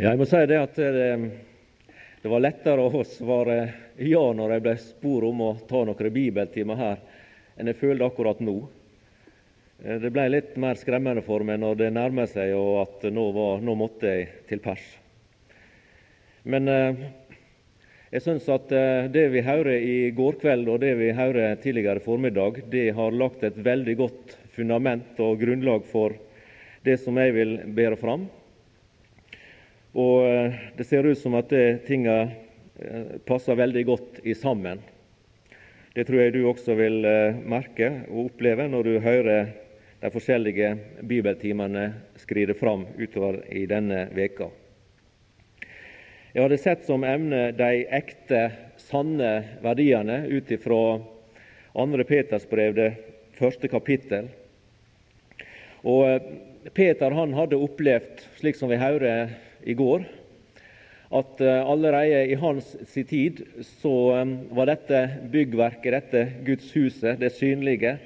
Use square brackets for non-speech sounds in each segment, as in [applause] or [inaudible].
Ja, jeg må si det at det, det var lettere å svare ja når jeg ble spurt om å ta noen bibeltimer her, enn jeg følte akkurat nå. Det ble litt mer skremmende for meg når det nærmer seg og at nå, var, nå måtte jeg til pers. Men eh, jeg syns at eh, det vi hører i går kveld og det vi hører tidligere formiddag, det har lagt et veldig godt fundament og grunnlag for det som jeg vil bære fram. Og eh, det ser ut som at det tinga eh, passer veldig godt i sammen. Det tror jeg du også vil eh, merke og oppleve når du hører de forskjellige bibeltimene skride fram utover i denne veka. Jeg hadde sett som emne de ekte, sanne verdiene ut ifra 2. Peters brev, det første kapittel. Og Peter han hadde opplevd, slik som vi hører i går, at eh, allerede i hans tid så eh, var dette byggverket, dette Guds huset, det synlige,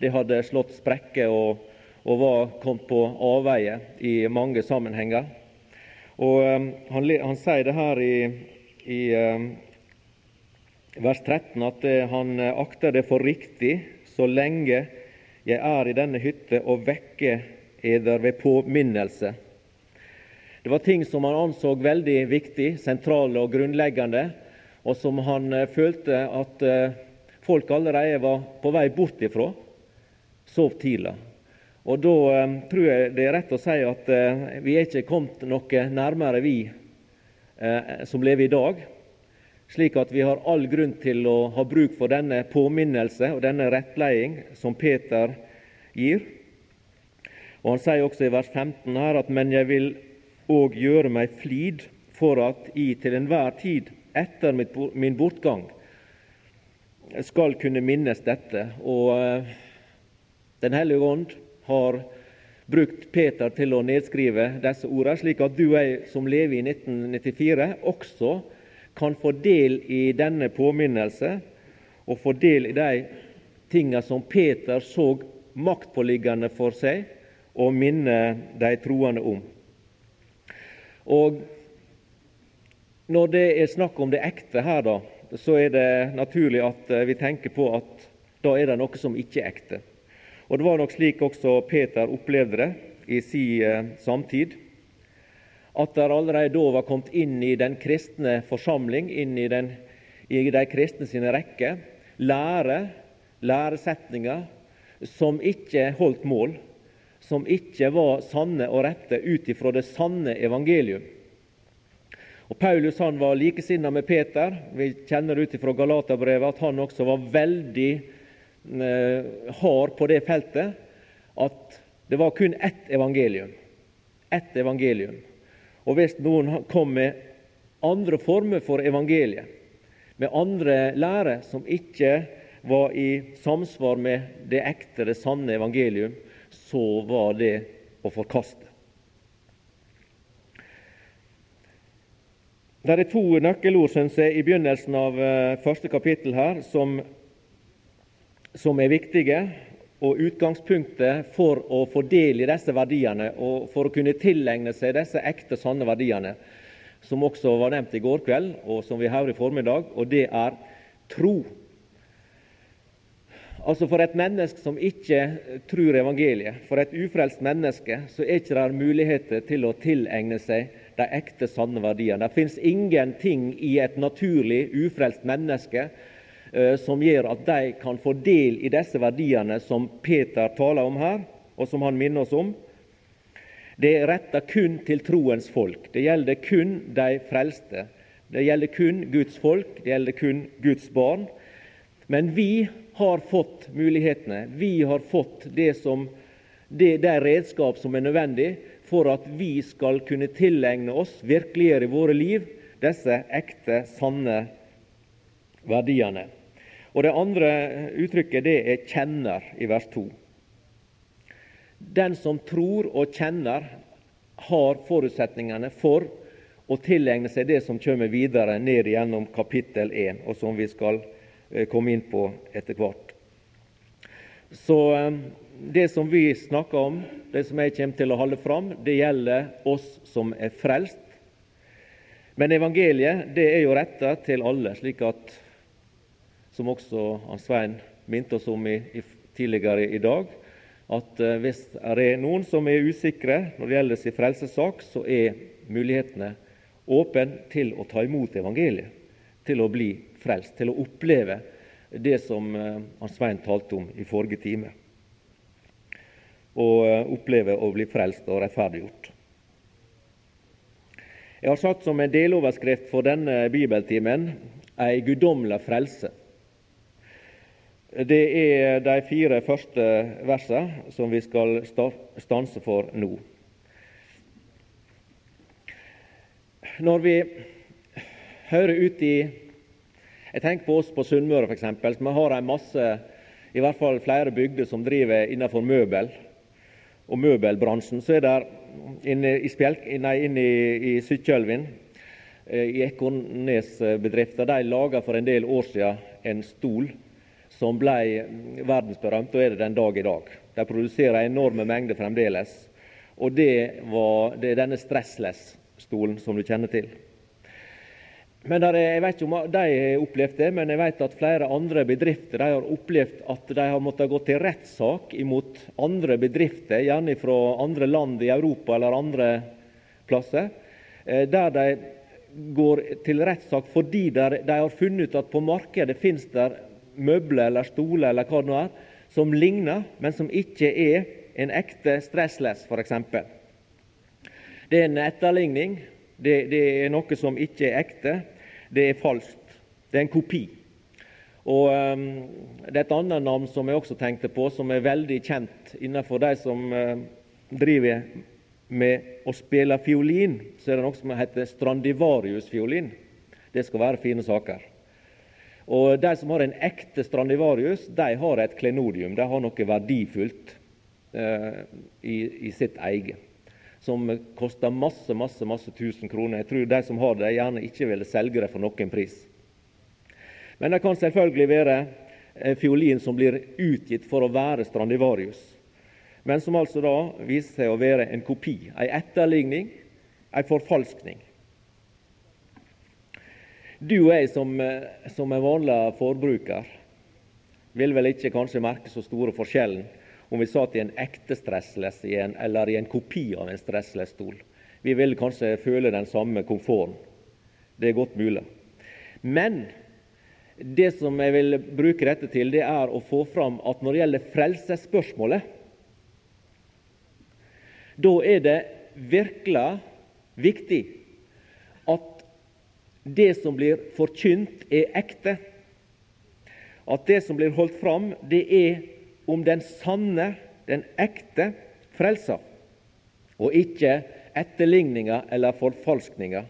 det hadde slått sprekker og, og var kommet på avveie i mange sammenhenger. Og um, han, han, sier det her i, i vers 13 at han akter det for riktig så lenge jeg er i denne hytte, og vekker eder ved påminnelse. Det var ting som han anså veldig viktig, sentrale og grunnleggende, og som han uh, følte at uh, folk allerede var på vei bort ifra. Sov tidlig. Og Da eh, tror jeg det er rett å si at eh, vi er ikke kommet noe nærmere, vi eh, som lever i dag. Slik at vi har all grunn til å ha bruk for denne påminnelse og denne rettleding som Peter gir. Og Han sier også i vers 15 her at men jeg vil òg gjøre meg flid for at I til enhver tid etter min bortgang skal kunne minnes dette. Og Den hellige ånd har brukt Peter til å nedskrive disse ordene, slik at du og jeg som lever i 1994, også kan få del i denne påminnelse og få del i de tingene som Peter så maktpåliggende for seg å minne de troende om. Og Når det er snakk om det ekte her, da, så er det naturlig at vi tenker på at da er det noe som ikke er ekte. Og Det var nok slik også Peter opplevde det i sin eh, samtid. At det allerede da var kommet inn i den kristne forsamling, inn i, den, i de kristne sine rekker, lære, læresetninger som ikke holdt mål, som ikke var sanne og rette ut ifra det sanne evangelium. Og Paulus han var likesinna med Peter. Vi kjenner ut ifra Galaterbrevet at han også var veldig Eh, hard på det feltet, at det var kun ett evangelium. Ett evangelium. Og hvis noen kom med andre former for evangeliet, med andre lære som ikke var i samsvar med det ekte, det sanne evangelium, så var det å forkaste. Det er to nøkkelord synes jeg, i begynnelsen av eh, første kapittel her som som er viktige, og utgangspunktet for å få del i disse verdiene og for å kunne tilegne seg disse ekte, sanne verdiene, som også var nevnt i går kveld, og som vi hører i formiddag, og det er tro. Altså For et menneske som ikke tror evangeliet, for et ufrelst menneske, så er ikke det muligheter til å tilegne seg de ekte, sanne verdiene. Det fins ingenting i et naturlig, ufrelst menneske Eh, som gjør at de kan få del i disse verdiene som Peter taler om her, og som han minner oss om. Det er retta kun til troens folk. Det gjelder kun de frelste. Det gjelder kun Guds folk, det gjelder kun Guds barn. Men vi har fått mulighetene. Vi har fått det som, det, det redskap som er nødvendig for at vi skal kunne tilegne oss, virkeliggjøre i våre liv, disse ekte, sanne verdiene. Og Det andre uttrykket det er 'kjenner' i vers 2. Den som tror og kjenner, har forutsetningene for å tilegne seg det som kommer videre ned gjennom kapittel 1, og som vi skal komme inn på etter hvert. Så eh, det som vi snakker om, det som jeg kommer til å holde fram, det gjelder oss som er frelst, Men evangeliet det er jo retta til alle, slik at, som også Svein minte oss om i, i, tidligere i dag, at uh, hvis det er noen som er usikre når det gjelder sin frelsessak, så er mulighetene åpne til å ta imot evangeliet, til å bli frelst, til å oppleve det som uh, Svein talte om i forrige time. Og uh, oppleve å bli frelst og rettferdiggjort. Jeg har satt som en deloverskrift for denne bibeltimen ei guddommelig frelse. Det er de fire første versene som vi skal stanse for nå. Når vi hører ut i Jeg tenker på oss på Sunnmøre f.eks. Vi har en masse, i hvert fall flere bygder som driver innenfor møbel og møbelbransjen. Så er det inne i, Spjelk, nei, inne i, i Sykkylven, i Ekornes-bedrifter, de laga for en del år siden en stol som ble verdensberømt, og er det den dag i dag. De produserer enorme mengder fremdeles. Og det, var, det er denne Stressless-stolen som du kjenner til. Men er, Jeg vet ikke om de har opplevd det, men jeg vet at flere andre bedrifter har opplevd at de har måttet gå til rettssak imot andre bedrifter, gjerne fra andre land i Europa eller andre plasser, eh, der de går til rettssak fordi de har funnet ut at på markedet finnes det møbler eller stoler eller hva det nå er, som ligner, men som ikke er en ekte stressless, f.eks. Det er en etterligning det, det, er noe som ikke er ekte. Det er falskt. Det er en kopi. Og um, Det er et annet navn som jeg også tenkte på, som er veldig kjent innenfor de som uh, driver med å spille fiolin. Så er det noe som heter Strandivarius-fiolin. Det skal være fine saker. Og De som har en ekte Strandivarius, de har et klenodium. De har noe verdifullt uh, i, i sitt eie som koster masse masse, masse tusen kroner. Jeg tror de som har det, gjerne ikke ville selge det for noen pris. Men det kan selvfølgelig være en fiolin som blir utgitt for å være Strandivarius, men som altså da viser seg å være en kopi, en etterligning, en forfalskning. Du og jeg som, eh, som en vanlig forbruker vil vel ikke kanskje merke så store forskjellen om vi satt i en ekte stressless eller i en kopi av en stressless-stol. Vi vil kanskje føle den samme komforten. Det er godt mulig. Men det som jeg vil bruke dette til, det er å få fram at når det gjelder frelsesspørsmålet, da er det virkelig viktig at det som blir forkynt, er ekte. At det som blir holdt fram, det er om den sanne, den ekte frelsa, og ikke etterligninger eller forfalskninger.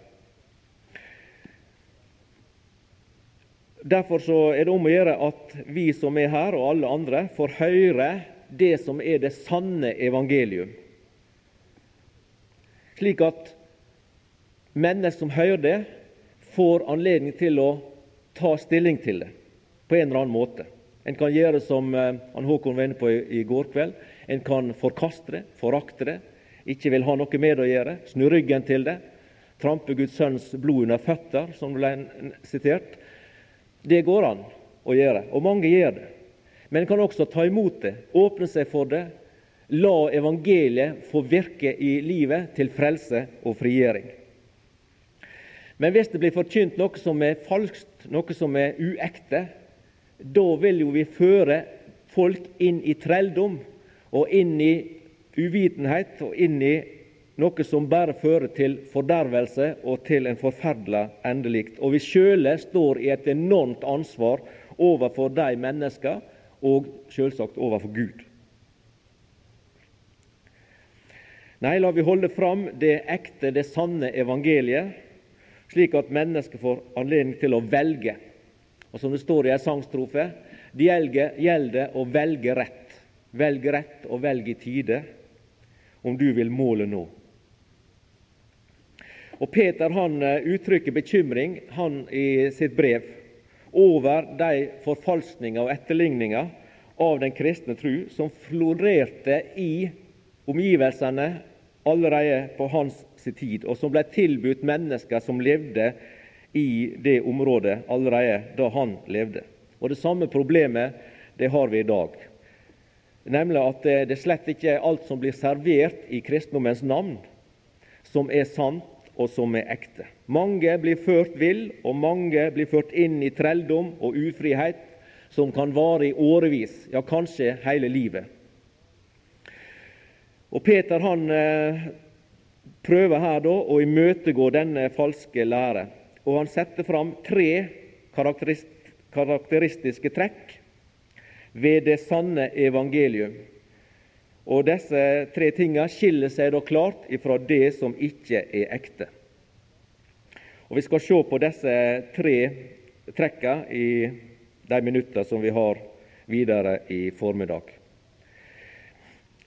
Derfor er det om å gjøre at vi som er her, og alle andre, får høre det som er det sanne evangelium. Slik at mennesker som hører det, får anledning til å ta stilling til det på en eller annen måte. En kan gjøre som eh, han Håkon var inne på i, går kveld. En kan forkaste det, forakte det, ikke vil ha noe med det å gjøre, snu ryggen til det, trampe Guds sønns blod under føtter, som ble sitert. Det går an å gjøre, og mange gjør det. Men en kan også ta imot det, åpne seg for det, la evangeliet få virke i livet til frelse og frigjøring. Men hvis det blir forkynt noe som er falskt, noe som er uekte, da vil jo vi føre folk inn i trelldom og inn i uvitenhet og inn i noe som bare fører til fordervelse og til en forferdelig endelikt. Og vi sjøle står i et enormt ansvar overfor de mennesker og selvsagt overfor Gud. Nei, la vi holde fram det ekte, det sanne evangeliet, slik at mennesker får anledning til å velge og som det står i ei sangstrofe, det gjelder å velge rett. Velg rett og velg i tide, om du vil målet nå. Og Peter han eh, uttrykker bekymring han i sitt brev over de forfalskninger og etterligninger av den kristne tru som florerte i omgivelsene allerede på hans tid, og som ble tilbudt mennesker som levde i det området allerede da han levde. Og Det samme problemet det har vi i dag. Nemlig at det slett ikke er alt som blir servert i kristendommens navn, som er sant og som er ekte. Mange blir ført vill, og mange blir ført inn i trelldom og ufrihet som kan vare i årevis, ja, kanskje hele livet. Og Peter han eh, prøver her da å imøtegå denne falske lære, og han setter fram tre karakteristiske trekk ved det sanne evangelium. Og Disse tre tingene skiller seg da klart ifra det som ikke er ekte. Og Vi skal se på disse tre trekkene i de minutter som vi har videre i formiddag.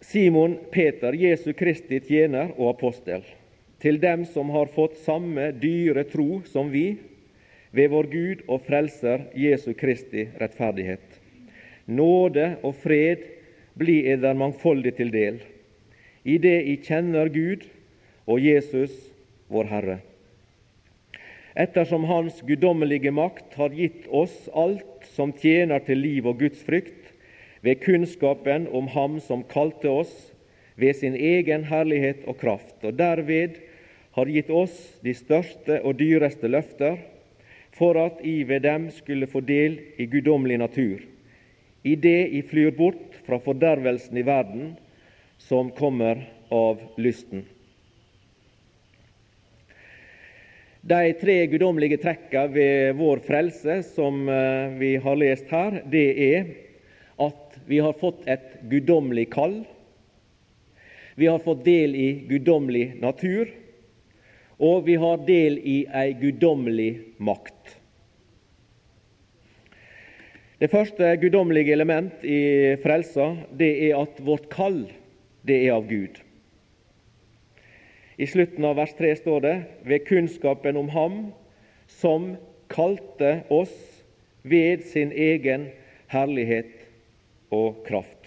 Simon Peter, Jesu Kristi tjener og apostel, til dem som har fått samme dyre tro som vi, ved vår Gud og Frelser Jesu Kristi rettferdighet. Nåde og fred bli eder mangfoldig til del, i det I kjenner Gud og Jesus, vår Herre. Ettersom Hans guddommelige makt har gitt oss alt som tjener til liv og Guds frykt, ved kunnskapen om Ham som kalte oss ved sin egen herlighet og kraft, og derved har gitt oss de største og dyreste løfter, for at I ved dem skulle få del i guddommelig natur, i det I flyr bort fra fordervelsen i verden, som kommer av lysten. De tre guddommelige trekka ved vår frelse som eh, vi har lest her, det er at vi har fått et guddommelig kall. Vi har fått del i guddommelig natur, og vi har del i ei guddommelig makt. Det første guddommelige element i frelsa det er at vårt kall det er av Gud. I slutten av vers 3 står det ved kunnskapen om Ham som kalte oss ved sin egen herlighet og kraft.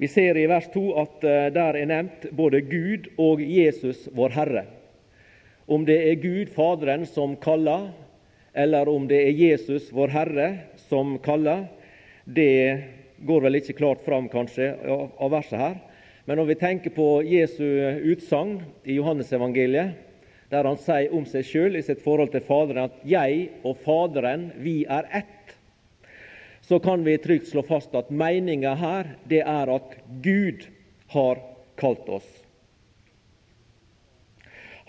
Vi ser i vers 2 at eh, der er nevnt både Gud og Jesus, vår Herre. Om det er Gud Faderen som kaller, eller om det er Jesus, vår Herre, som kaller, det går vel ikke klart fram kanskje av verset her. Men når vi tenker på Jesu utsagn i Johannesevangeliet, der han sier om seg sjøl i sitt forhold til Faderen at 'jeg og Faderen, vi er ett', så kan vi trygt slå fast at meninga her det er at Gud har kalt oss.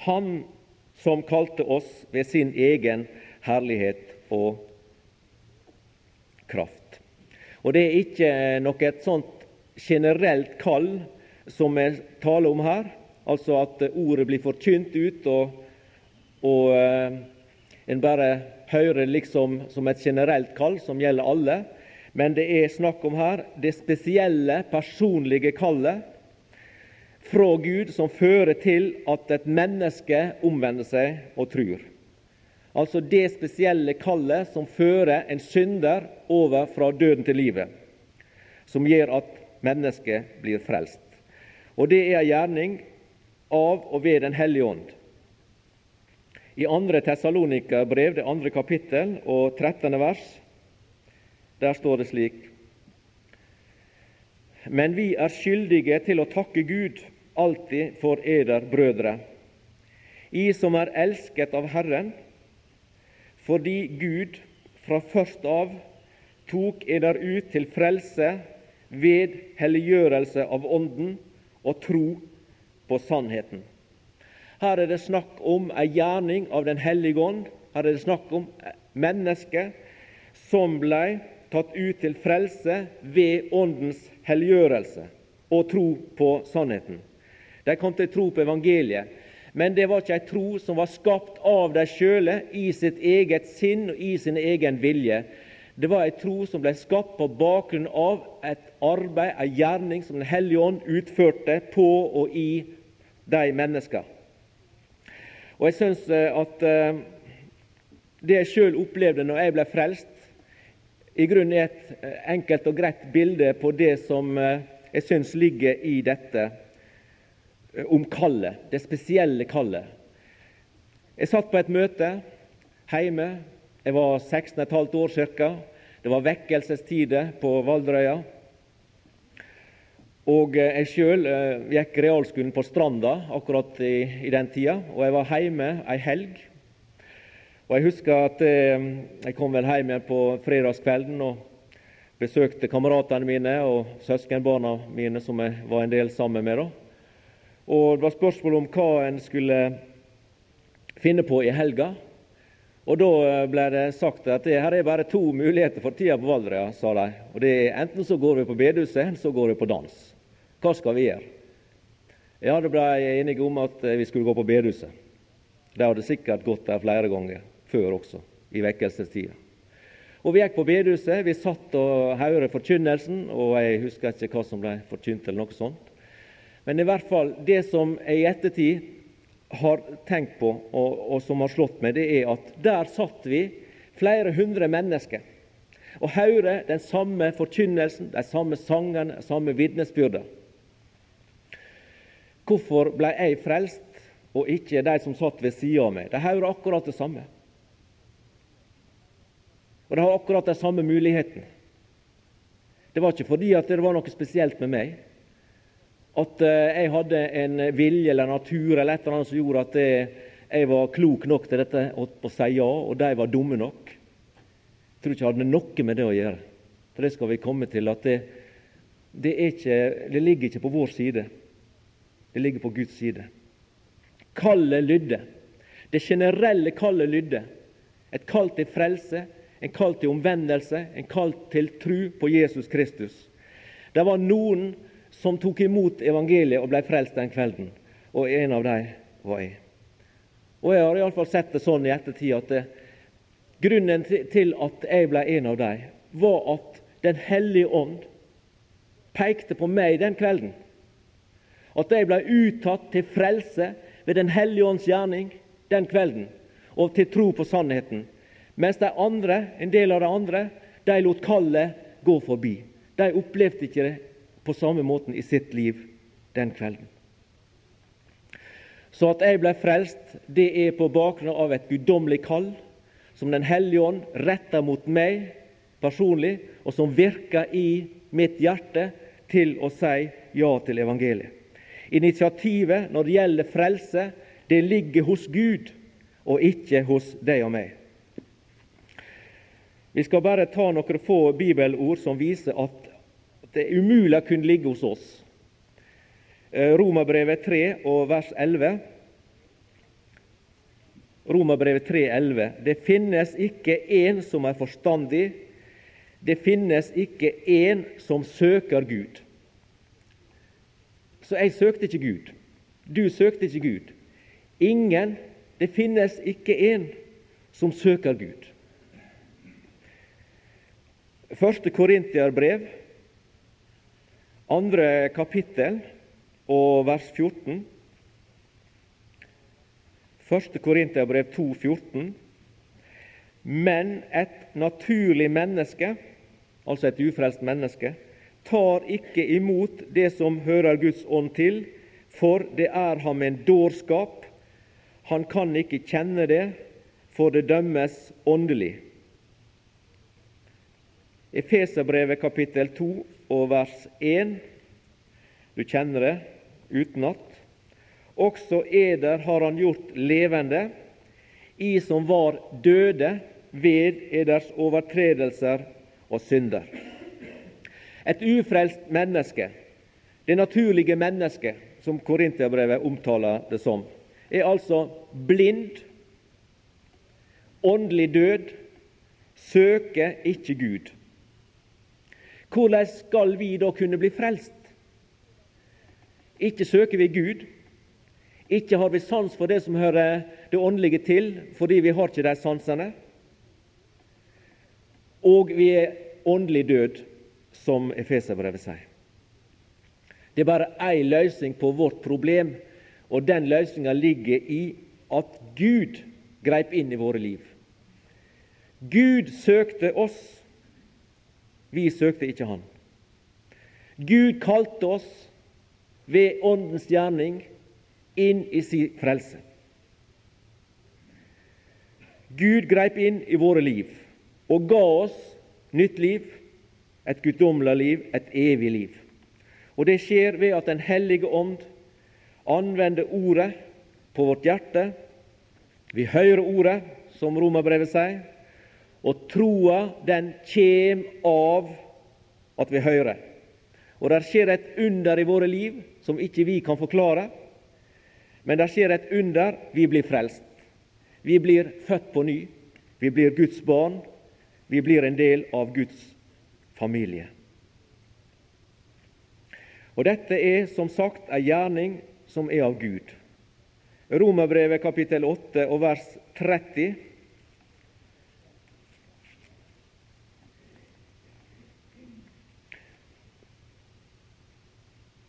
Han som kalte oss ved sin egen herlighet og kraft. Og Det er ikke noe et sånt generelt kall som vi taler om her, altså at ordet blir forkynt ut, og, og uh, en bare hører liksom som et generelt kall som gjelder alle, men det er snakk om her det spesielle, personlige kallet fra Gud som fører til at et menneske omvender seg og tror. Altså det spesielle kallet som fører en synder over fra døden til livet, som gjør at mennesket blir frelst. Og det er en gjerning av og ved Den hellige ånd. I 2. Tessalonika-brev, det andre kapittel og 13. vers, der står det slik Men vi er skyldige til å takke Gud alltid for eder brødre, I som er elsket av Herren, fordi Gud fra først av tok eder ut til frelse ved helliggjørelse av Ånden og tro på sannheten. Her er det snakk om ei gjerning av Den hellige ånd. Her er det snakk om mennesker som blei tatt ut til frelse ved Åndens helliggjørelse og tro på sannheten. De kom til tro på evangeliet, men det var ikke ei tro som var skapt av dem sjøle i sitt eget sinn og i sin egen vilje. Det var ei tro som ble skapt på bakgrunn av et arbeid, ei gjerning, som Den hellige ånd utførte på og i de menneskene. Og jeg syns eh, at eh, det jeg sjøl opplevde når jeg ble frelst, i grunnen er et eh, enkelt og greit bilde på det som jeg syns ligger i dette om kallet, det spesielle kallet. Jeg satt på et møte hjemme. Jeg var 16,5 år ca. Det var vekkelsestider på Valderøya. Og eh, jeg sjøl eh, gikk realskolen på Stranda akkurat i, i, den tida, og jeg var hjemme ei helg. Og Jeg husker at eh, jeg kom vel hjem igjen på fredagskvelden og besøkte kameratene mine og søskenbarna mine som jeg var en del sammen med. da. Og Det var spørsmål om hva en skulle finne på i helga. Og Da ble det sagt at det her er bare to muligheter for tida på Valdrea, sa de. Og det er Enten så går vi på bedehuset, eller så går vi på dans. Hva skal vi gjøre? Ja, det ble enige om at vi skulle gå på bedehuset. De hadde sikkert gått der flere ganger før også, i vekkelsestida. Og Vi gikk på bedehuset, vi satt og hørte forkynnelsen, og jeg husker ikke hva som ble forkynt, eller noe sånt. Men i hvert fall, det som jeg i ettertid har tenkt på, og, og, som har slått meg, det er at der satt vi, flere hundre mennesker, og hørte den samme forkynnelsen, de samme sangene, de samme vitnesbyrda. Hvorfor ble jeg frelst, og ikke de som satt ved sida av meg? De hører akkurat det samme. Og de har akkurat de samme mulighetene. Det var ikke fordi at det var noe spesielt med meg. At eh, jeg hadde en vilje eller natur eller et eller annet som gjorde at jeg var klok nok til dette å si ja, og de var dumme nok. Jeg tror ikke jeg hadde noe med det å gjøre. For det skal vi komme til at det, det, ikke, det ligger ikke på vår side. Det ligger på Guds side. Kallet lydde. Det generelle kallet lydde. Et kall til frelse, en kall til omvendelse, en kall til tru på Jesus Kristus. Det var noen som tok imot evangeliet og ble frelst den kvelden, og en av dem var jeg. Og Jeg har iallfall sett det sånn i ettertid at det, grunnen til at jeg ble en av dem, var at Den hellige ånd pekte på meg den kvelden. At jeg ble uttatt til frelse ved Den hellige ånds gjerning den kvelden, og til tro på sannheten. Mens de andre, en del av de andre de lot kallet gå forbi. De opplevde ikke det på samme måten i sitt liv den kvelden. Så at jeg ble frelst, det er på bakgrunn av et guddommelig kall som Den hellige ånd retter mot meg personlig, og som virker i mitt hjerte til å si ja til evangeliet. Initiativet når det gjelder frelse, det ligger hos Gud og ikke hos deg og meg. Vi skal bare ta noen få bibelord som viser at det er umulig å kunne ligge hos oss. Eh, Romerbrevet 3 og vers 11. Romerbrevet 3, 11. Det finnes ikke én som er forstandig. Det finnes ikke én som søker Gud. Så jeg søkte ikke Gud. Du søkte ikke Gud. Ingen. Det finnes ikke én som søker Gud. Første Korintiarbrev, andre kapittel og vers 14. Første Korintiarbrev 2, 14. Men et naturlig menneske, altså et ufrelst menneske, tar ikke imot det som hører Guds ånd til, for det er ham en dårskap. Han kan ikke kjenne det, for det dømmes åndelig. Efeserbrevet kapittel 2 og vers 1. Du kjenner det utenat. Også eder har han gjort levende, i som var døde ved eders overtredelser og synder. Et ufrelst menneske, det naturlige mennesket, som Korinterbrevet omtaler det som, er altså blind, åndelig død, søker ikke Gud. Hvordan skal vi da kunne bli frelst? Ikke søker vi Gud. Ikke har vi sans for det som hører det åndelige til, fordi vi har ikke de sansene. Og vi er åndelig død, som Efeserbrevet sier. Det er bare én løsning på vårt problem, og den løsninga ligger i at Gud greip inn i våre liv. Gud søkte oss vi søkte ikke Han. Gud kalte oss ved Åndens gjerning inn i sin frelse. Gud greip inn i våre liv og ga oss nytt liv, et guddommelig liv, et evig liv. Og Det skjer ved at Den hellige ånd anvender Ordet på vårt hjerte. Vi hører Ordet, som Romerbrevet sier, og troa den kjem av at vi hører. Og det skjer et under i våre liv som ikke vi kan forklare. Men det skjer et under vi blir frelst. Vi blir født på ny. Vi blir Guds barn. Vi blir en del av Guds familie. Og Dette er som sagt ei gjerning som er av Gud. Romerbrevet kapittel 8 og vers 30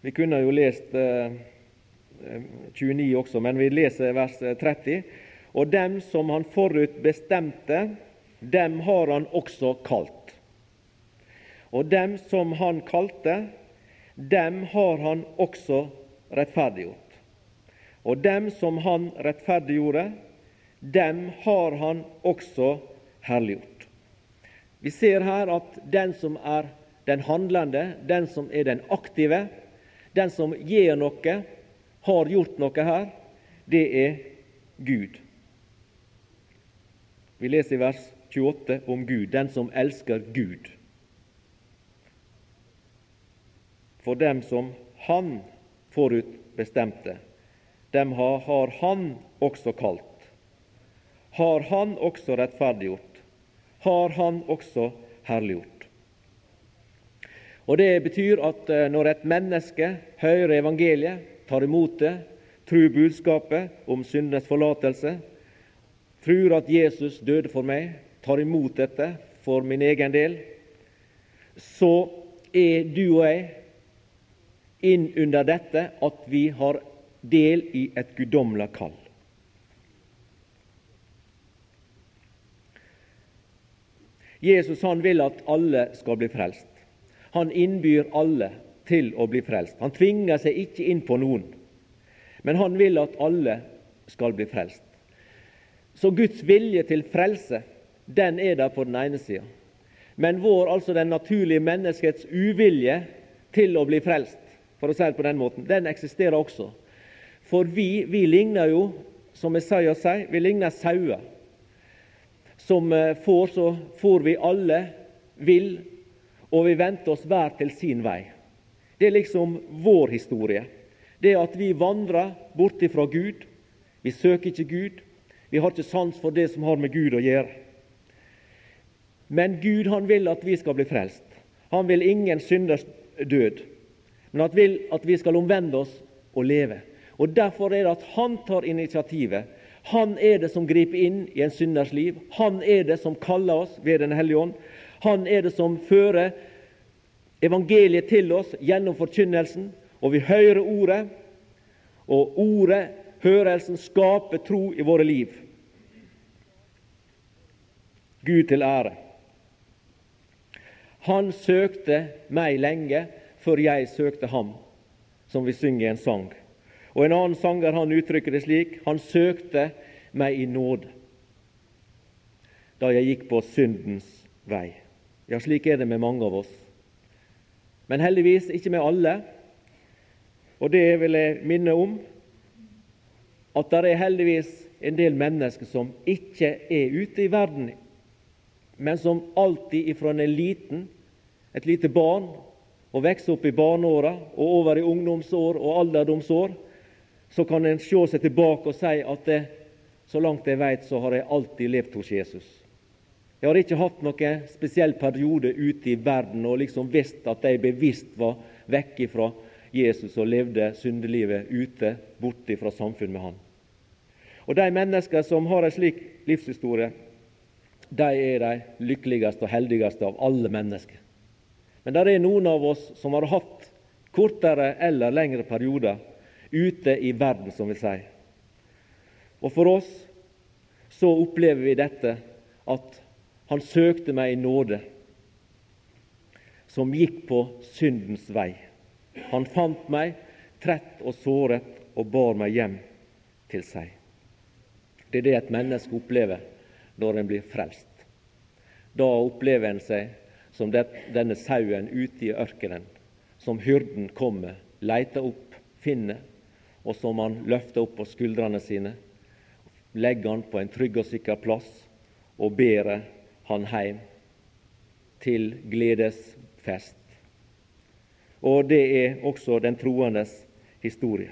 Vi kunne jo lest 29 eh, også, men vi leser vers 30. Og dem som han forut bestemte, dem har han også kalt. Og dem som han kalte, dem har han også rettferdiggjort. Og dem som han rettferdiggjorde, dem har han også herliggjort. Vi ser her at den som er den handlende, den som er den aktive, den som gjør noe, har gjort noe her, det er Gud. Vi leser i vers 28 om Gud, den som elsker Gud. For dem som Han forutbestemte. dem har, Han også kalt. Har Han også rettferdiggjort, har Han også herliggjort. Og Det betyr at eh, når et menneske hører evangeliet, tar imot det, tror budskapet om syndenes forlatelse, tror at Jesus døde for meg, tar imot dette for min egen del, så er du og jeg inn under dette at vi har del i et guddommelig kall. Jesus han vil at alle skal bli frelst. Han innbyr alle til å bli frelst. Han tvinger seg ikke inn på noen, men han vil at alle skal bli frelst. Så Guds vilje til frelse, den er der på den ene sida. Men vår, altså den naturlige menneskets uvilje til å bli frelst, for å si det på den måten, den eksisterer også. For vi, vi ligner jo, som Isaiah sier, vi ligner sauer. Som eh, får, så får vi alle vil og vi venter oss hver til sin vei. Det er liksom vår historie. Det at vi vandrer bort ifra Gud. Vi søker ikke Gud. Vi har ikke sans for det som har med Gud å gjøre. Men Gud han vil at vi skal bli frelst. Han vil ingen synders død, men han vil at vi skal omvende oss og leve. Og Derfor er det at han tar initiativet. Han er det som griper inn i en synders liv. Han er det som kaller oss ved Den hellige ånd. Han er det som fører evangeliet til oss gjennom forkynnelsen, og vi hører ordet, og ordet, hørelsen, skaper tro i våre liv. Gud til ære. Han søkte meg lenge før jeg søkte ham, som vi synger i en sang. Og En annen sanger han uttrykker det slik han søkte meg i nåde da jeg gikk på syndens vei. Ja, slik er det med mange av oss. Men heldigvis ikke med alle. Og det vil jeg minne om, at det er heldigvis en del mennesker som ikke er ute i verden, men som alltid ifra en liten, et lite barn, og vokser opp i barneåra og over i ungdomsår og alderdomsår, så kan en se seg tilbake og si at det, så langt jeg vet, så har jeg alltid levd hos Jesus. Jeg har ikke hatt noen spesiell periode ute i verden og liksom visst at jeg bevisst var vekk fra Jesus og levde syndelivet ute, borte fra samfunn med Han. Og De mennesker som har en slik livshistorie, de er de lykkeligste og heldigste av alle mennesker. Men det er noen av oss som har hatt kortere eller lengre perioder ute i verden, som vi sier. Og for oss så opplever vi dette at han søkte meg i nåde, som gikk på syndens vei. Han fant meg trett og såret og bar meg hjem til seg. Det er det et menneske opplever når en blir frelst. Da opplever en seg som denne sauen ute i ørkenen, som hyrden kommer, leiter opp, finner, og som han løfter opp på skuldrene sine, legger han på en trygg og sikker plass og bærer han hjem til gledesfest. Og det er også den troendes historie.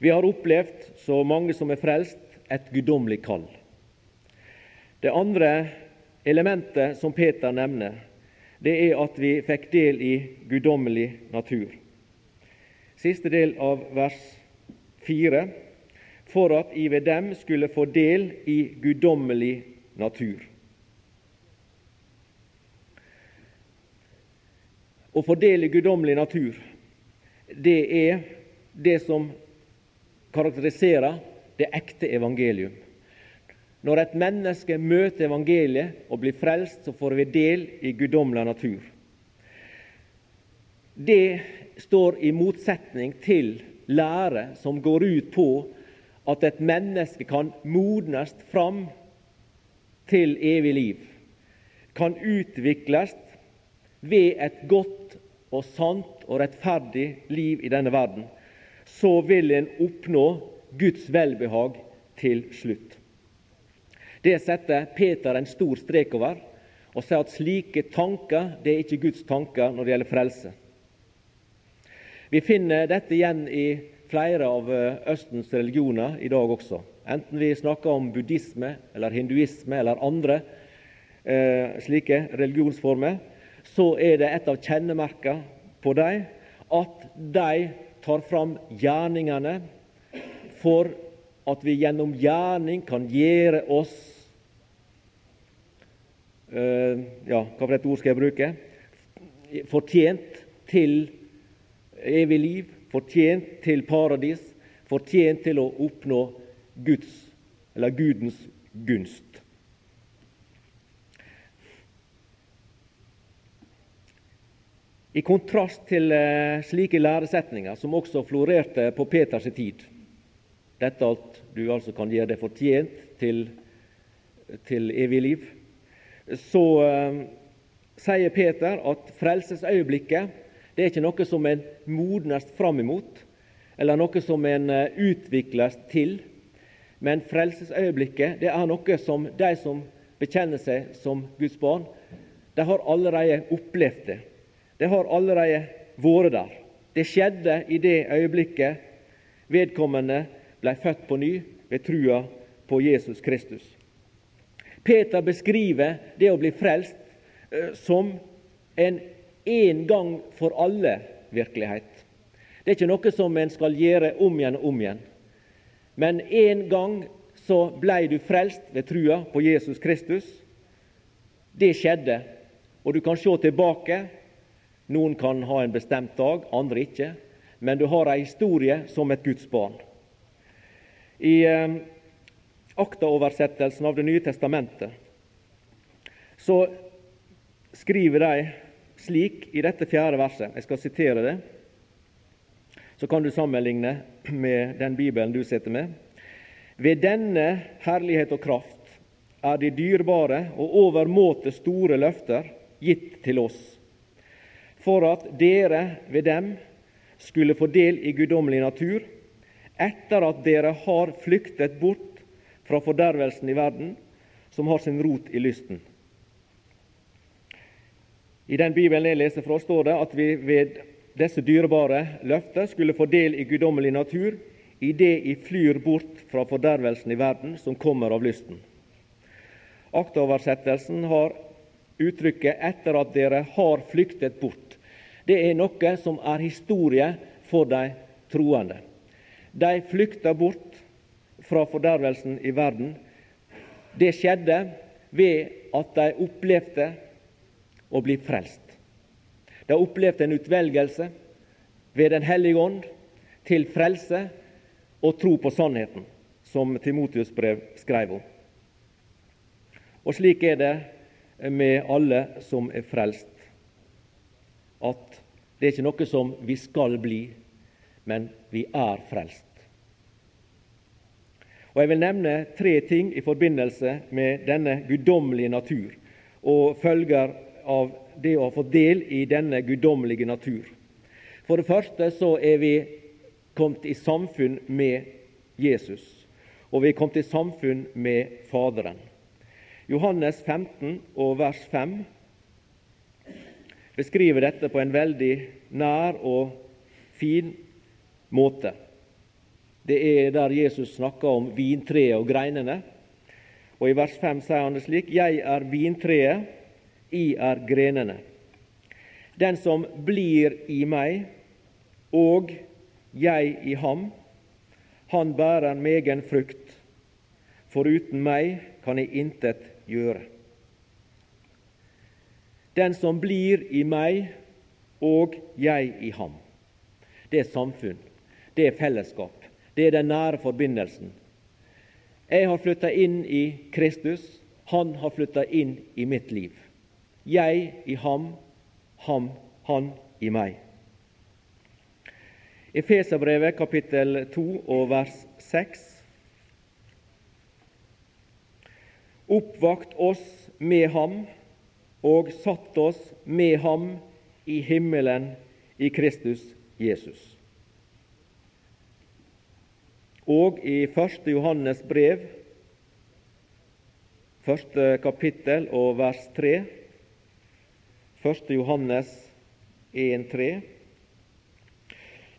Vi har opplevd, så mange som er frelst, et guddommelig kall. Det andre elementet som Peter nevner, det er at vi fikk del i guddommelig natur. Siste del av vers 4 for at I ved dem skulle få del i guddommelig natur. Å få del i guddommelig natur, det er det som karakteriserer det ekte evangelium. Når et menneske møter evangeliet og blir frelst, så får vi del i guddommelig natur. Det står i motsetning til lære som går ut på at et menneske kan modnes fram til evig liv, kan utvikles ved et godt og sant og rettferdig liv i denne verden, så vil en oppnå Guds velbehag til slutt. Det setter Peter en stor strek over og sier at slike tanker det er ikke Guds tanker når det gjelder frelse. Vi finner dette igjen i flere av eh, Østens religioner i dag også. Enten vi snakker om buddhisme eller hinduisme eller andre eh, slike religionsformer, så er det et av kjennemerkene på dem at de tar fram gjerningene for at vi gjennom gjerning kan gjøre oss Ja, hva for et ord skal jeg bruke? Fortjent til evig liv, fortjent til paradis, fortjent til å oppnå Guds, eller Gudens gunst. I kontrast til eh, slike læresetninger som også florerte på Peters tid, dette at du altså kan gjøre deg fortjent til, til evig liv, så uh, sier Peter at frelsesøyeblikket det er ikke noe som en modnes fram imot, eller noe som en uh, utvikles til. Men frelsesøyeblikket det er noe som de som bekjenner seg som Guds barn, de har allerede opplevd det. Det har allerede vært der. Det skjedde i det øyeblikket vedkommende ble født på ny ved trua på Jesus Kristus. Peter beskriver det å bli frelst eh, som en en gang for alle-virkelighet. Det er ikke noe som en skal gjøre om igjen og om igjen. Men en gang så blei du frelst ved trua på Jesus Kristus. Det skjedde, og du kan se tilbake noen kan ha en bestemt dag, andre ikke. Men du har ei historie som et Guds barn. I eh, aktaoversettelsen av Det nye testamentet så skriver de slik i dette fjerde verset. Jeg skal sitere det. Så kan du sammenligne med den bibelen du sitter med. Ved denne herlighet og kraft er de dyrebare og overmåte store løfter gitt til oss for at dere ved dem skulle få del i guddommelig natur, etter at dere har flyktet bort fra fordervelsen i verden, som har sin rot i lysten. I den Bibelen jeg leser fra, står det at vi ved disse dyrebare løfter skulle få del i guddommelig natur idet I flyr bort fra fordervelsen i verden, som kommer av lysten. Aktoversettelsen har uttrykket 'etter at dere har flyktet bort' det er noe som er historie for de troende. De flykter bort fra fordervelsen i verden. Det skjedde ved at de opplevde å bli frelst. De opplevde en utvelgelse ved Den hellige ånd til frelse og tro på sannheten, som Timotius brev skrev om. Og slik er det med alle som er frelst at det er ikke noe som vi skal bli, men vi er frelst. Og Jeg vil nevne tre ting i forbindelse med denne guddommelige natur og følger av det å ha fått del i denne guddommelige natur. For det første så er vi kommet i samfunn med Jesus, og vi er kommet i samfunn med Faderen. Johannes 15 og vers 5 beskriver dette på en veldig nær og fin måte. Det er der Jesus snakker om vintreet og greinene. Og I vers 5 sier han det slik.: Jeg er vintreet, I er grenene. Den som blir i meg, og jeg i ham, han bærer megen frukt, for uten meg kan jeg intet gjøre. Den som blir i meg, og jeg i ham. Det er samfunn, det er fellesskap. Det er den nære forbindelsen. Jeg har flytta inn i Kristus, han har flytta inn i mitt liv. Jeg i ham, ham, han i meg. Efeserbrevet kapittel 2 og vers 6. Oppvakt oss med ham og satt oss med ham i himmelen i Kristus Jesus. Og i 1. Johannes brev, første kapittel og vers 3. 1. Johannes 1,3.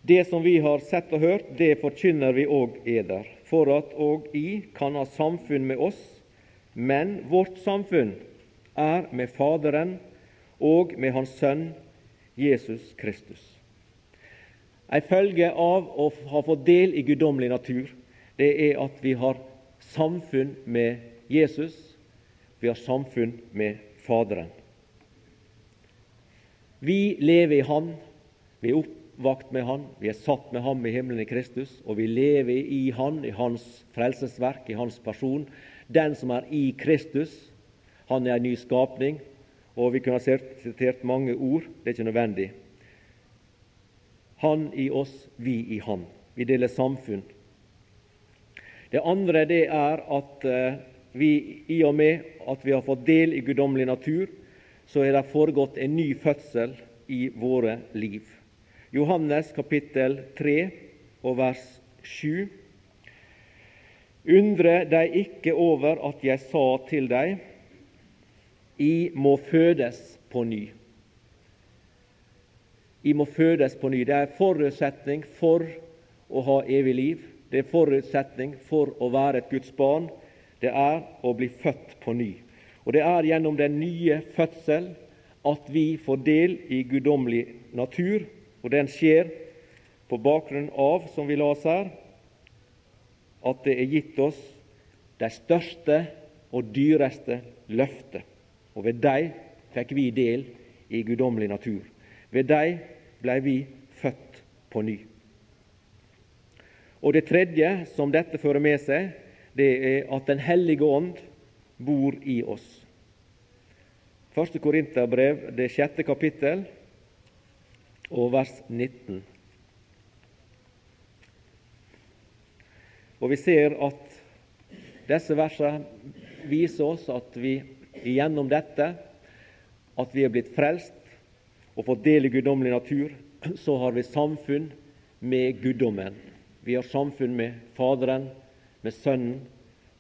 Det som vi har sett og hørt, det forkynner vi òg eder, for at òg I kan ha samfunn med oss. Men vårt samfunn er med Faderen og med Hans Sønn Jesus Kristus. Ei følge av å ha fått del i guddommelig natur, det er at vi har samfunn med Jesus, vi har samfunn med Faderen. Vi lever i Han, vi er oppvakt med Han, vi er satt med Ham i himmelen i Kristus, og vi lever i Han, i Hans frelsesverk, i Hans person. Den som er i Kristus, han er en ny skapning. Og vi kunne ha sitert mange ord, det er ikke nødvendig. Han i oss, vi i Han. Vi deler samfunn. Det andre det er at eh, vi, i og med at vi har fått del i guddommelig natur, så er det foregått en ny fødsel i våre liv. Johannes kapittel 3 og vers 7. Undre deg ikke over at jeg sa til deg, I må fødes på ny. I må fødes på ny. Det er forutsetning for å ha evig liv. Det er forutsetning for å være et Guds barn. Det er å bli født på ny. Og Det er gjennom den nye fødsel at vi får del i guddommelig natur. Og den skjer på bakgrunn av, som vi las her, at det er gitt oss de største og dyreste løfter. Og ved dem fikk vi del i guddommelig natur. Ved dei blei vi født på ny. Og Det tredje som dette fører med seg, det er at Den hellige ånd bor i oss. Første Korinterbrev, det sjette kapittel, og vers 19. Og Vi ser at disse versene viser oss at vi gjennom dette at vi er blitt frelst og fått del i guddommelig natur, [clears throat] så har vi samfunn med guddommen. Vi har samfunn med Faderen, med Sønnen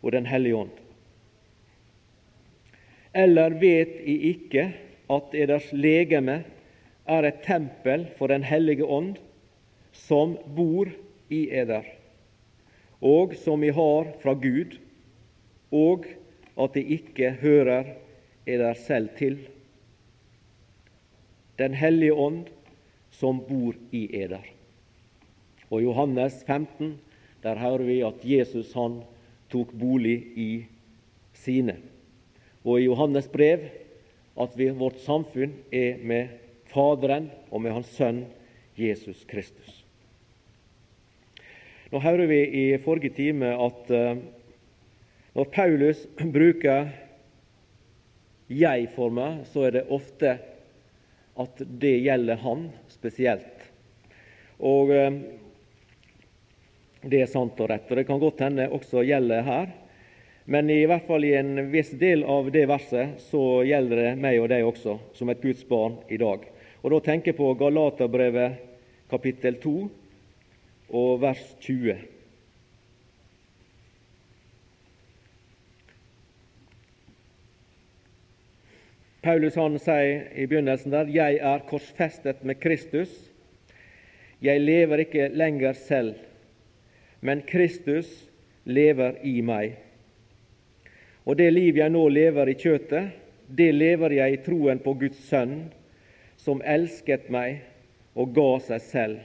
og Den hellige ånd. Eller vet I ikke at eders legeme er et tempel for Den hellige ånd, som bor i eder, og som I har fra Gud, og at De ikke hører eder selv til? Den hellige ånd som bor i eder. Og Johannes 15 der hører vi at Jesus han tok bolig i sine. Og i Johannes brev at vi, vårt samfunn er med Faderen og med Hans Sønn Jesus Kristus. Nå hører vi i forrige time at uh, når Paulus bruker jeg-former, så er det ofte at det gjelder han spesielt. Og eh, det er sant og rett. Og Det kan godt hende også gjelder her. Men i hvert fall i en viss del av det verset så gjelder det meg og deg også, som et Guds barn i dag. Og Da tenker jeg på Galaterbrevet kapittel 2 og vers 20. Paulus han sier i begynnelsen der 'Jeg er korsfestet med Kristus'. Jeg lever ikke lenger selv, men Kristus lever i meg. Og det liv jeg nå lever i kjøtet, det lever jeg i troen på Guds Sønn, som elsket meg og ga seg selv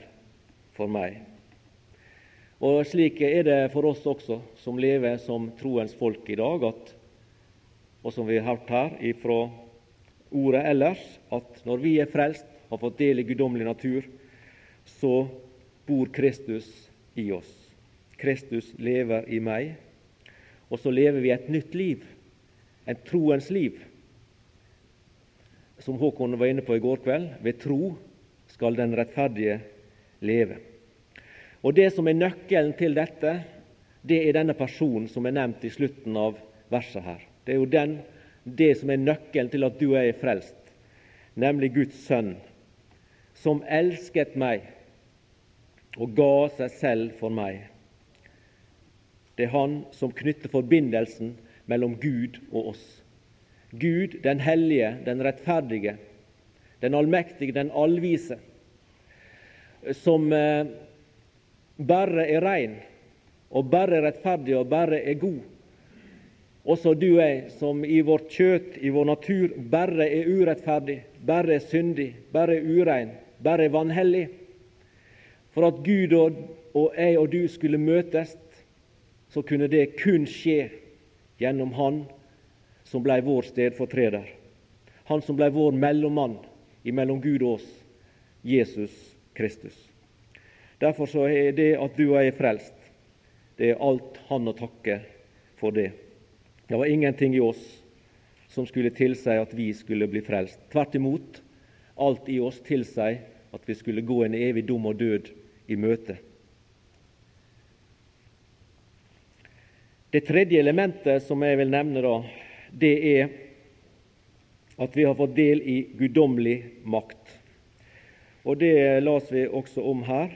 for meg. Og Slik er det for oss også som lever som troens folk i dag, at, og som vi har hørt her ifra ordet ellers, at når vi er frelst, har fått del i guddommelig natur, så bor Kristus i oss. Kristus lever i meg. Og så lever vi et nytt liv, et troens liv. Som Håkon var inne på i går kveld, ved tro skal den rettferdige leve. Og Det som er nøkkelen til dette, det er denne personen som er nevnt i slutten av verset her. Det er jo den, det som er nøkkelen til at du er frelst, nemlig Guds sønn, som elsket meg og ga seg selv for meg. Det er Han som knytter forbindelsen mellom Gud og oss. Gud, den hellige, den rettferdige, den allmektige, den allvise, som eh, bare er rein og bare er rettferdig og bare er god. Også du og jeg, som i vårt kjøtt, i vår natur, bare er urettferdig, bare er syndig, bare er urein, bare er vanhellig. For at Gud og, og jeg og du skulle møtes, så kunne det kun skje gjennom Han som blei vår stedfortreder. Han som blei vår mellommann mellom Gud og oss, Jesus Kristus. Derfor så er det at du og jeg er frelst, det er alt Han å takke for det. Det var ingenting i oss som skulle tilsi at vi skulle bli frelst. Tvert imot, alt i oss tilsier at vi skulle gå en evig dum og død i møte. Det tredje elementet som jeg vil nevne, da, det er at vi har fått del i guddommelig makt. Og Det las vi også om her,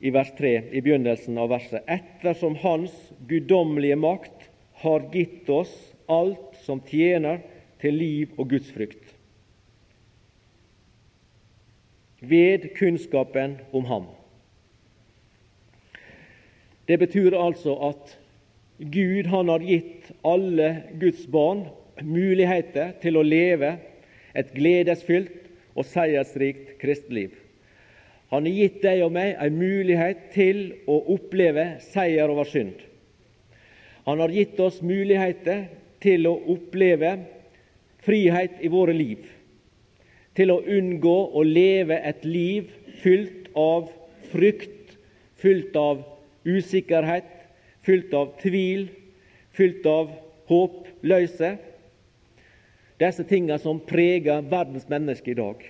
i vers 3, i begynnelsen av verset. Ettersom Hans guddommelige makt har gitt oss alt som tjener til liv og gudsfrykt, ved kunnskapen om Ham. Det betyr altså at Gud han har gitt alle Guds barn muligheter til å leve et gledesfylt og seiersrikt kristeliv. Han har gitt deg og meg en mulighet til å oppleve seier over synd. Han har gitt oss muligheter til å oppleve frihet i våre liv, til å unngå å leve et liv fylt av frykt, fylt av usikkerhet, fylt av tvil, fylt av håpløse. Disse tingene som preger verdens mennesker i dag.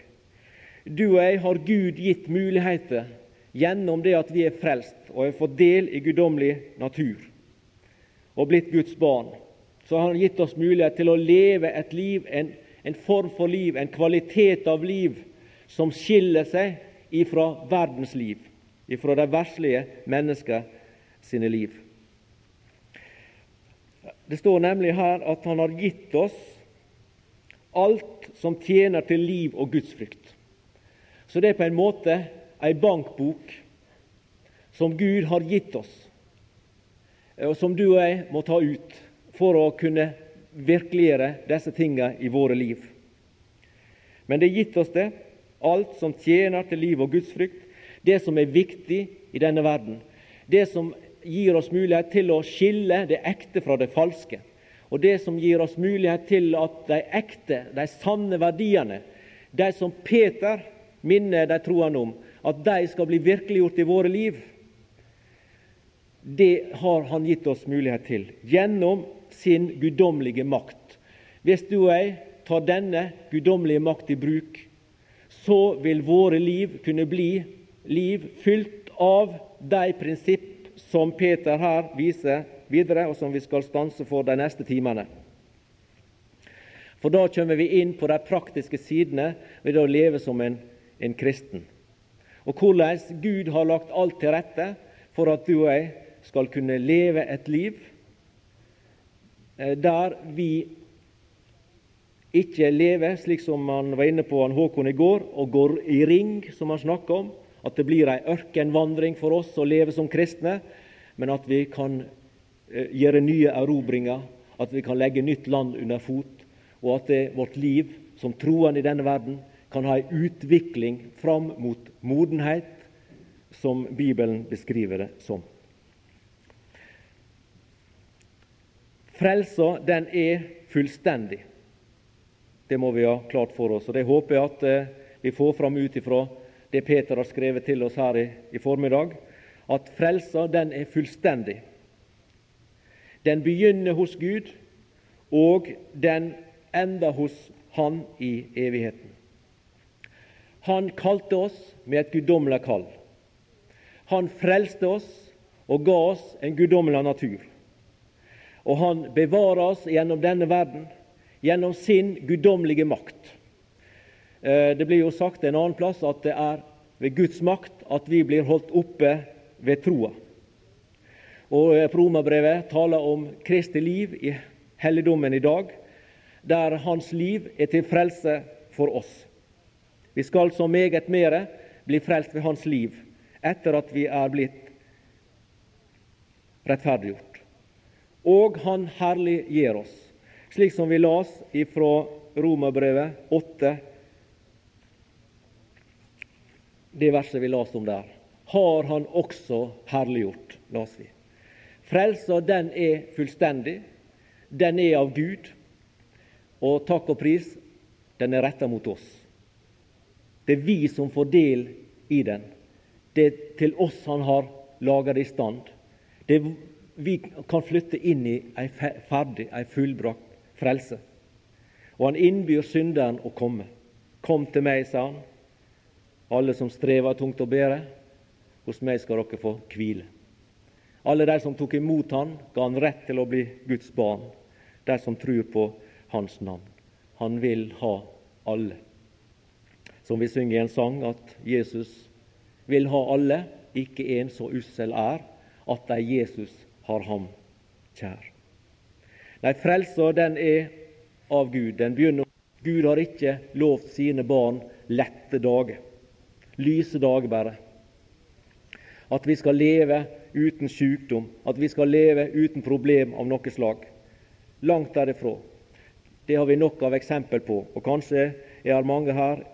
Du og jeg har Gud gitt muligheter gjennom det at vi er frelst og har fått del i guddommelig natur og blitt Guds barn. Så har han gitt oss mulighet til å leve et liv, en, en form for liv, en kvalitet av liv, som skiller seg ifra verdens liv ifra de verslige mennesker sine liv. Det står nemlig her at Han har gitt oss alt som tjener til liv og gudsfrykt. Så det er på en måte ei bankbok som Gud har gitt oss, og som du og jeg må ta ut for å kunne virkeliggjøre disse tingene i våre liv. Men det er gitt oss det, alt som tjener til liv og gudsfrykt, det som er viktig i denne verden. Det som gir oss mulighet til å skille det ekte fra det falske. Og det som gir oss mulighet til at de ekte, de sanne verdiene, de som Peter minner de troende om, at de skal bli virkeliggjort i våre liv, det har han gitt oss mulighet til gjennom sin guddommelige makt. Hvis du og jeg tar denne guddommelige makt i bruk, så vil våre liv kunne bli liv fylt av de prinsipp som Peter her viser videre, og som vi skal stanse for de neste timene. For da kommer vi inn på de praktiske sidene ved å leve som en, en kristen. Og hvordan Gud har lagt alt til rette for at du og jeg skal kunne leve et liv eh, der vi ikke lever slik som han var inne på han Håkon i går, og går i ring, som han snakka om. At det blir ei ørkenvandring for oss å leve som kristne, men at vi kan eh, gjøre nye erobringer, at vi kan legge nytt land under fot, og at det, vårt liv som troende i denne verden kan ha ei utvikling fram mot modenhet, som Bibelen beskriver det som. Frelsa, den er fullstendig. Det må vi ha klart for oss. og Det håper jeg at eh, vi får fram ut ifra det Peter har skrevet til oss her i, i formiddag, at frelsa den er fullstendig. Den begynner hos Gud, og den ender hos Han i evigheten. Han kalte oss med et guddommelig kall. Han frelste oss og ga oss en guddommelig natur. Og han bevarer oss gjennom denne verden gjennom sin guddommelige makt. Eh, det blir jo sagt en annen plass at det er ved Guds makt at vi blir holdt oppe ved troa. Og eh, Romerbrevet taler om Kristi liv i helligdommen i dag, der hans liv er til frelse for oss. Vi skal så meget mere bli frelst ved hans liv etter at vi er blitt rettferdiggjort. Og han herliggjør oss slik som vi las ifra Romerbrevet 8, det verset vi las om der, har han også herliggjort, las vi. Frelsa, den er fullstendig. Den er av Gud. Og takk og pris, den er retta mot oss. Det er vi som får del i den. Det er til oss han har laga det i stand. Det vi kan flytte inn i ei ferdig, ei fullbrakt frelse. Og han innbyr synderen å komme. Kom til meg, sa han, alle som strever tungt å bære. Hos meg skal dere få hvile. Alle de som tok imot han, ga han rett til å bli Guds barn, de som tror på hans navn. Han vil ha alle. Som vi synger i en sang, at Jesus vil ha alle, ikke en så ussel er, at de Jesus har ham kjær. Nei, frelsa den er av Gud. Den begynner Gud har ikke lovt sine barn lette dager, lyse dager bare. At vi skal leve uten sykdom, at vi skal leve uten problem av noe slag. Langt derifra. Det har vi nok av eksempel på. Og kanskje er det mange her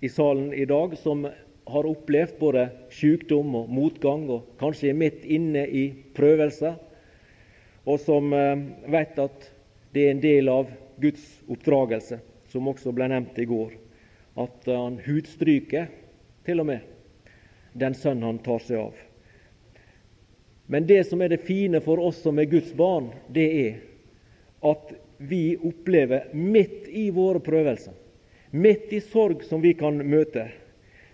i salen i dag som har opplevd både sykdom og motgang, og kanskje er midt inne i prøvelser og som eh, vet at det er en del av Guds oppdragelse, som også ble nevnt i går. At han hudstryker til og med den sønnen han tar seg av. Men det som er det fine for oss som er Guds barn, det er at vi opplever midt i våre prøvelser, midt i sorg som vi kan møte,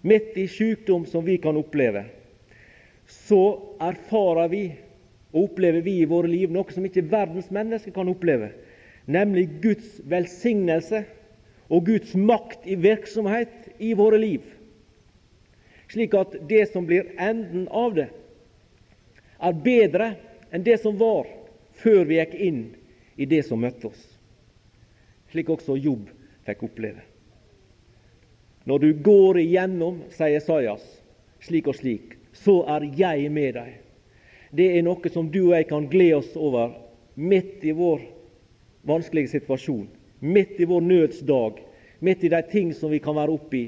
midt i sykdom som vi kan oppleve, så erfarer vi og opplever vi i våre liv noe som ikke verdens mennesker kan oppleve, nemlig Guds velsignelse og Guds makt i virksomhet i våre liv. Slik at det som blir enden av det, er bedre enn det som var før vi gikk inn i det som møtte oss. Slik også Jobb fikk oppleve. Når du går igjennom, sier Sajas, slik og slik, så er jeg med deg det er noe som du og jeg kan glede oss over midt i vår vanskelige situasjon, midt i vår nødsdag, midt i de ting som vi kan være oppi.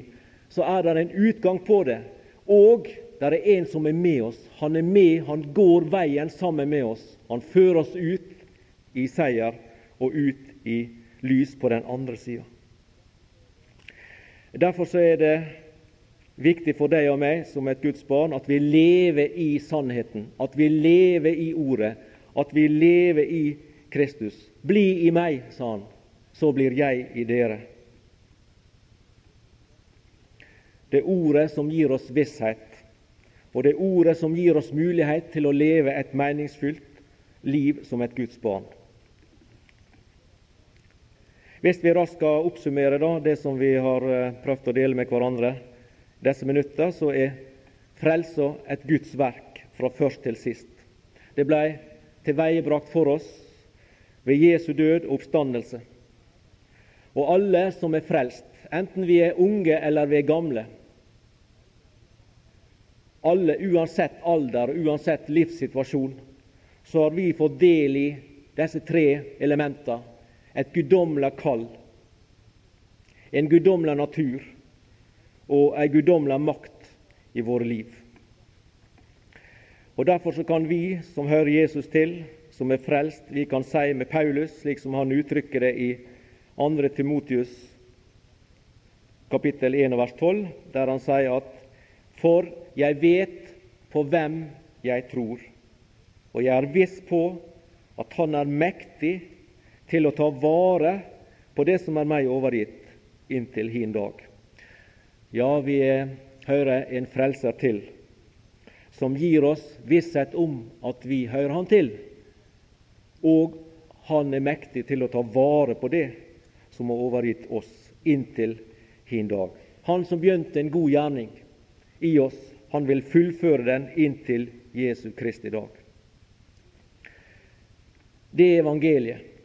Så er det en utgang på det. Og det er en som er med oss. Han er med, han går veien sammen med oss. Han fører oss ut i seier og ut i lys på den andre sida. Derfor er det viktig for deg og meg som et Guds barn at vi lever i sannheten, at vi lever i Ordet, at vi lever i Kristus. Bli i meg, sa han, så blir jeg i dere. Det er Ordet som gir oss visshet. Og det er Ordet som gir oss mulighet til å leve et meningsfylt liv som et Guds barn. Hvis vi raskt skal oppsummere da, det som vi har eh, prøvd å dele med hverandre disse minutter, så er frelsa et Guds verk fra først til sist. Det ble tilveiebrakt for oss ved Jesu død og oppstandelse. Og alle som er frelst, enten vi er unge eller vi er gamle, alle uansett alder og uansett livssituasjon, så har vi fått del i disse tre elementene. Et guddommelig kall, en guddommelig natur og en guddommelig makt i våre liv. Og Derfor så kan vi som hører Jesus til, som er frelst, vi kan si med Paulus, slik som han uttrykker det i 2. Timotius kapittel 1 vers 12, der han sier at For jeg vet på hvem jeg tror, og jeg er viss på at Han er mektig til å ta vare på det som er meg overgitt, inntil hin dag. Ja, vi hører en frelser til som gir oss visshet om at vi hører Han til, og Han er mektig til å ta vare på det som har overgitt oss inntil hin dag. Han som begynte en god gjerning i oss, han vil fullføre den inntil Jesu Kristi dag. Det er evangeliet.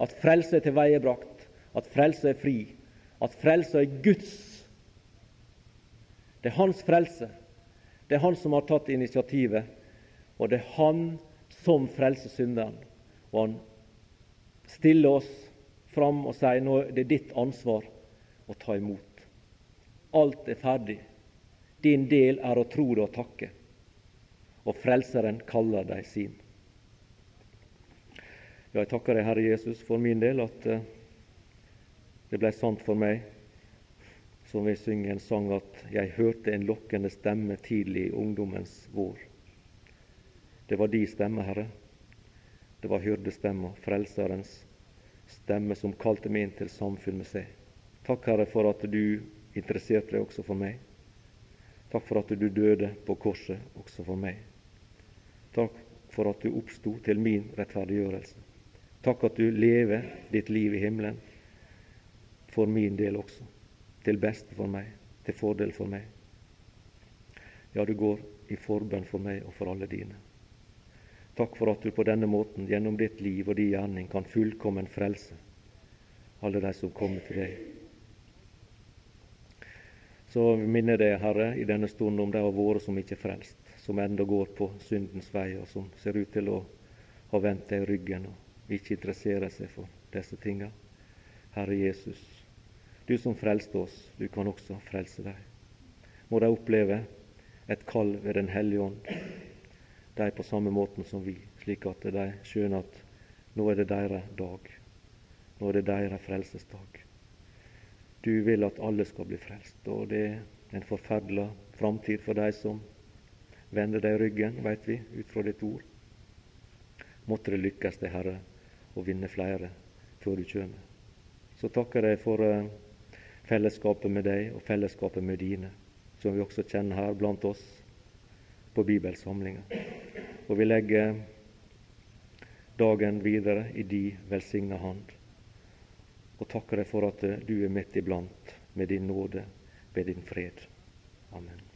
At frelse er tilveiebrakt, at frelse er fri, at frelse er Guds. Det er hans frelse. Det er han som har tatt initiativet, og det er han som frelser synderen. Og han stiller oss fram og sier nå er det ditt ansvar å ta imot. Alt er ferdig. Din del er å tro det og takke. Og Frelseren kaller deg sin. Ja, jeg takker deg, Herre Jesus, for min del, at uh, det ble sant for meg som vi synger en sang at 'jeg hørte en lokkende stemme tidlig i ungdommens vår'. Det var de stemme, Herre. Det var hyrdestemma, Frelserens stemme, som kalte meg inn til samfunn med seg. Takk, Herre, for at du interesserte deg også for meg. Takk for at du døde på korset også for meg. Takk for at du oppsto til min rettferdiggjørelse. Takk at du lever ditt liv i himmelen for min del også til beste for meg, til fordel for meg. Ja, du går i forbønn for meg og for alle dine. Takk for at du på denne måten, gjennom ditt liv og din gjerning, kan fullkommen frelse alle de som kommer til deg. Så minner deg, Herre, i denne stunden om de av våre som ikke er frelst, som enda går på syndens vei, og som ser ut til å ha vendt deg ryggen og ikke interesserer seg for disse tingene. Herre Jesus, du som frelste oss, du kan også frelse dem. Må de oppleve et kall ved Den hellige ånd, de på samme måten som vi, slik at de skjønner at nå er det deres dag. Nå er det deres frelsesdag. Du vil at alle skal bli frelst, og det er en forferdelig framtid for de som vender deg ryggen, veit vi, ut fra ditt ord. Måtte det lykkes det Herre, å vinne flere før du kommer. Så takker jeg for uh, fellesskapet med deg og fellesskapet med dine, som vi også kjenner her blant oss på bibelsamlinga. Og vi legger dagen videre i di velsigna hand, og takker deg for at du er midt iblant med din nåde, ved din fred. Amen.